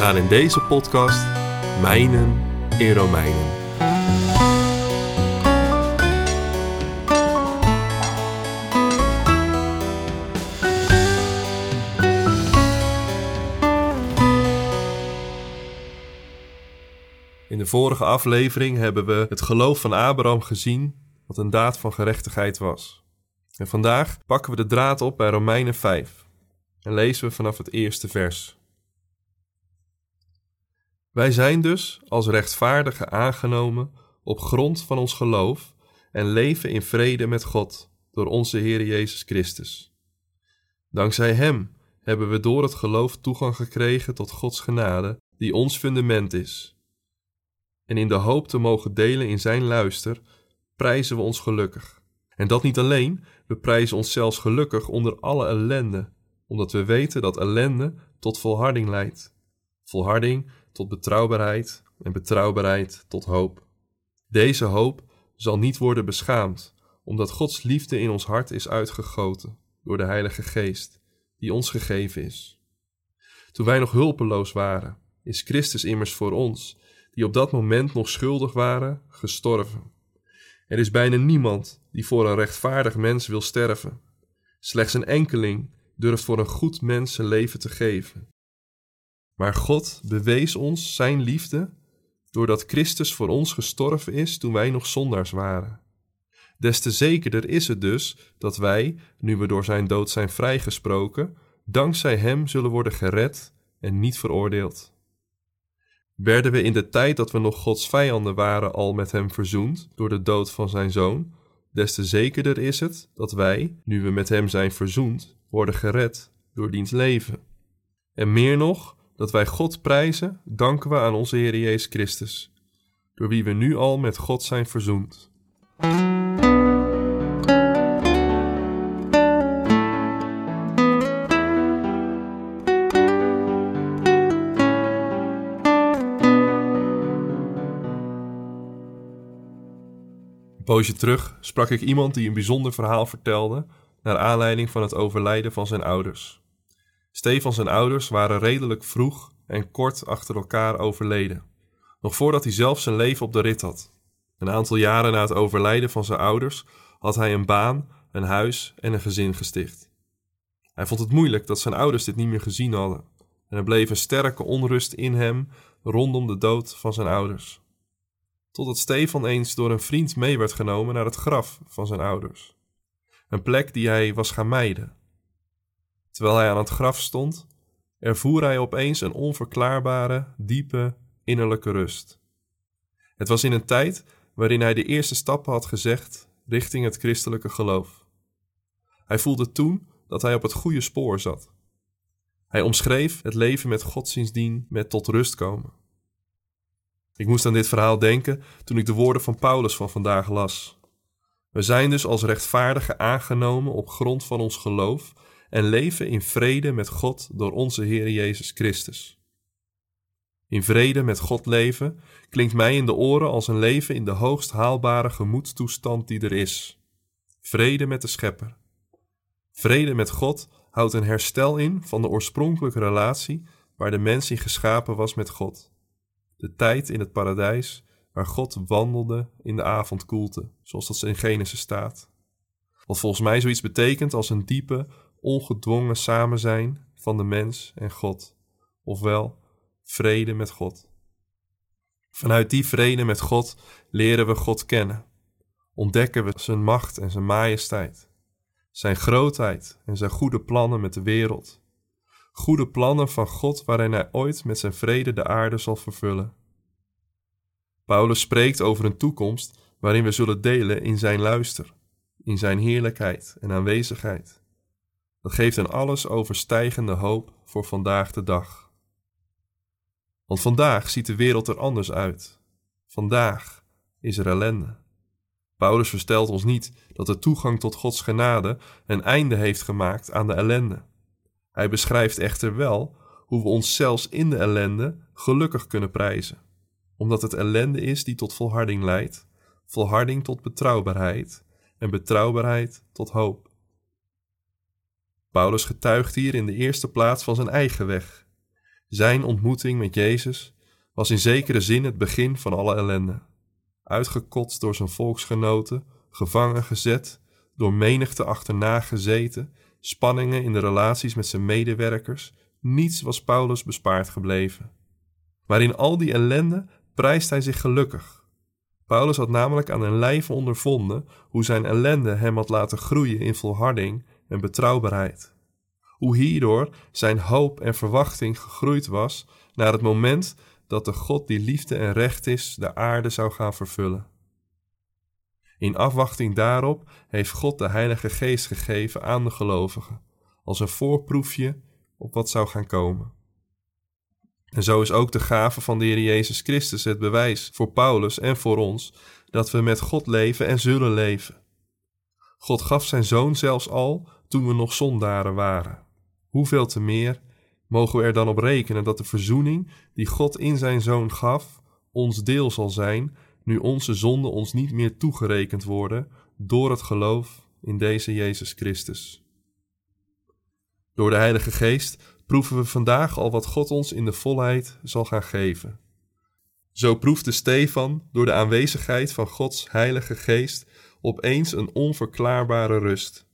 Gaan in deze podcast mijnen in Romeinen. In de vorige aflevering hebben we het geloof van Abraham gezien, wat een daad van gerechtigheid was. En vandaag pakken we de draad op bij Romeinen 5 en lezen we vanaf het eerste vers. Wij zijn dus als rechtvaardigen aangenomen op grond van ons geloof en leven in vrede met God door onze Heer Jezus Christus. Dankzij Hem hebben we door het geloof toegang gekregen tot Gods genade, die ons fundament is. En in de hoop te mogen delen in Zijn luister, prijzen we ons gelukkig. En dat niet alleen, we prijzen ons zelfs gelukkig onder alle ellende, omdat we weten dat ellende tot volharding leidt. Volharding tot betrouwbaarheid en betrouwbaarheid tot hoop. Deze hoop zal niet worden beschaamd, omdat Gods liefde in ons hart is uitgegoten door de Heilige Geest, die ons gegeven is. Toen wij nog hulpeloos waren, is Christus immers voor ons, die op dat moment nog schuldig waren, gestorven. Er is bijna niemand die voor een rechtvaardig mens wil sterven. Slechts een enkeling durft voor een goed mens zijn leven te geven. Maar God bewees ons zijn liefde doordat Christus voor ons gestorven is toen wij nog zondaars waren. Des te zekerder is het dus dat wij, nu we door zijn dood zijn vrijgesproken, dankzij hem zullen worden gered en niet veroordeeld. Werden we in de tijd dat we nog Gods vijanden waren al met hem verzoend door de dood van zijn zoon, des te zekerder is het dat wij, nu we met hem zijn verzoend, worden gered door diens leven. En meer nog, dat wij God prijzen, danken we aan onze Heer Jezus Christus, door wie we nu al met God zijn verzoend. Een poosje terug sprak ik iemand die een bijzonder verhaal vertelde naar aanleiding van het overlijden van zijn ouders. Stefan zijn ouders waren redelijk vroeg en kort achter elkaar overleden, nog voordat hij zelf zijn leven op de rit had. Een aantal jaren na het overlijden van zijn ouders had hij een baan, een huis en een gezin gesticht. Hij vond het moeilijk dat zijn ouders dit niet meer gezien hadden, en er bleef een sterke onrust in hem rondom de dood van zijn ouders. Totdat Stefan eens door een vriend mee werd genomen naar het graf van zijn ouders, een plek die hij was gaan mijden. Terwijl hij aan het graf stond, ervoer hij opeens een onverklaarbare, diepe, innerlijke rust. Het was in een tijd waarin hij de eerste stappen had gezegd richting het christelijke geloof. Hij voelde toen dat hij op het goede spoor zat. Hij omschreef het leven met God met tot rust komen. Ik moest aan dit verhaal denken toen ik de woorden van Paulus van vandaag las. We zijn dus als rechtvaardigen aangenomen op grond van ons geloof en leven in vrede met God door onze Heer Jezus Christus. In vrede met God leven klinkt mij in de oren als een leven in de hoogst haalbare gemoedstoestand die er is. Vrede met de Schepper. Vrede met God houdt een herstel in van de oorspronkelijke relatie waar de mens in geschapen was met God. De tijd in het paradijs waar God wandelde in de avondkoelte, zoals dat in Genesis staat. Wat volgens mij zoiets betekent als een diepe, ongedwongen samen zijn van de mens en God, ofwel vrede met God. Vanuit die vrede met God leren we God kennen, ontdekken we zijn macht en zijn majesteit, zijn grootheid en zijn goede plannen met de wereld. Goede plannen van God waarin hij ooit met zijn vrede de aarde zal vervullen. Paulus spreekt over een toekomst waarin we zullen delen in zijn luister, in zijn heerlijkheid en aanwezigheid. Dat geeft een alles overstijgende hoop voor vandaag de dag. Want vandaag ziet de wereld er anders uit. Vandaag is er ellende. Paulus verstelt ons niet dat de toegang tot Gods genade een einde heeft gemaakt aan de ellende. Hij beschrijft echter wel hoe we ons zelfs in de ellende gelukkig kunnen prijzen, omdat het ellende is die tot volharding leidt, volharding tot betrouwbaarheid en betrouwbaarheid tot hoop. Paulus getuigt hier in de eerste plaats van zijn eigen weg. Zijn ontmoeting met Jezus was in zekere zin het begin van alle ellende. Uitgekotst door zijn volksgenoten, gevangen gezet, door menigte achterna gezeten, spanningen in de relaties met zijn medewerkers, niets was Paulus bespaard gebleven. Maar in al die ellende prijst hij zich gelukkig. Paulus had namelijk aan een lijf ondervonden hoe zijn ellende hem had laten groeien in volharding en betrouwbaarheid. Hoe hierdoor zijn hoop en verwachting gegroeid was naar het moment dat de God die liefde en recht is de aarde zou gaan vervullen. In afwachting daarop heeft God de Heilige Geest gegeven aan de gelovigen, als een voorproefje op wat zou gaan komen. En zo is ook de gave van de Heer Jezus Christus het bewijs voor Paulus en voor ons dat we met God leven en zullen leven. God gaf zijn zoon zelfs al toen we nog zondaren waren. Hoeveel te meer mogen we er dan op rekenen dat de verzoening die God in zijn zoon gaf, ons deel zal zijn, nu onze zonden ons niet meer toegerekend worden door het geloof in deze Jezus Christus. Door de Heilige Geest proeven we vandaag al wat God ons in de volheid zal gaan geven. Zo proefde Stefan door de aanwezigheid van Gods Heilige Geest opeens een onverklaarbare rust.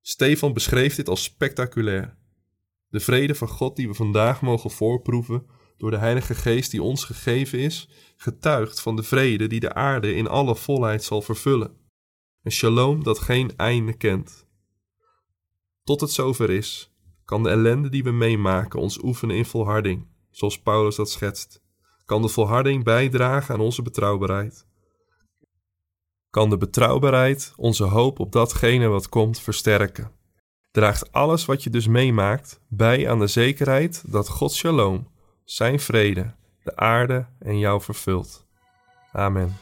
Stefan beschreef dit als spectaculair. De vrede van God die we vandaag mogen voorproeven door de Heilige Geest die ons gegeven is, getuigt van de vrede die de aarde in alle volheid zal vervullen. Een shalom dat geen einde kent. Tot het zover is, kan de ellende die we meemaken ons oefenen in volharding, zoals Paulus dat schetst. Kan de volharding bijdragen aan onze betrouwbaarheid. Kan de betrouwbaarheid onze hoop op datgene wat komt versterken. Draagt alles wat je dus meemaakt bij aan de zekerheid dat God shalom, zijn vrede, de aarde en jou vervult. Amen.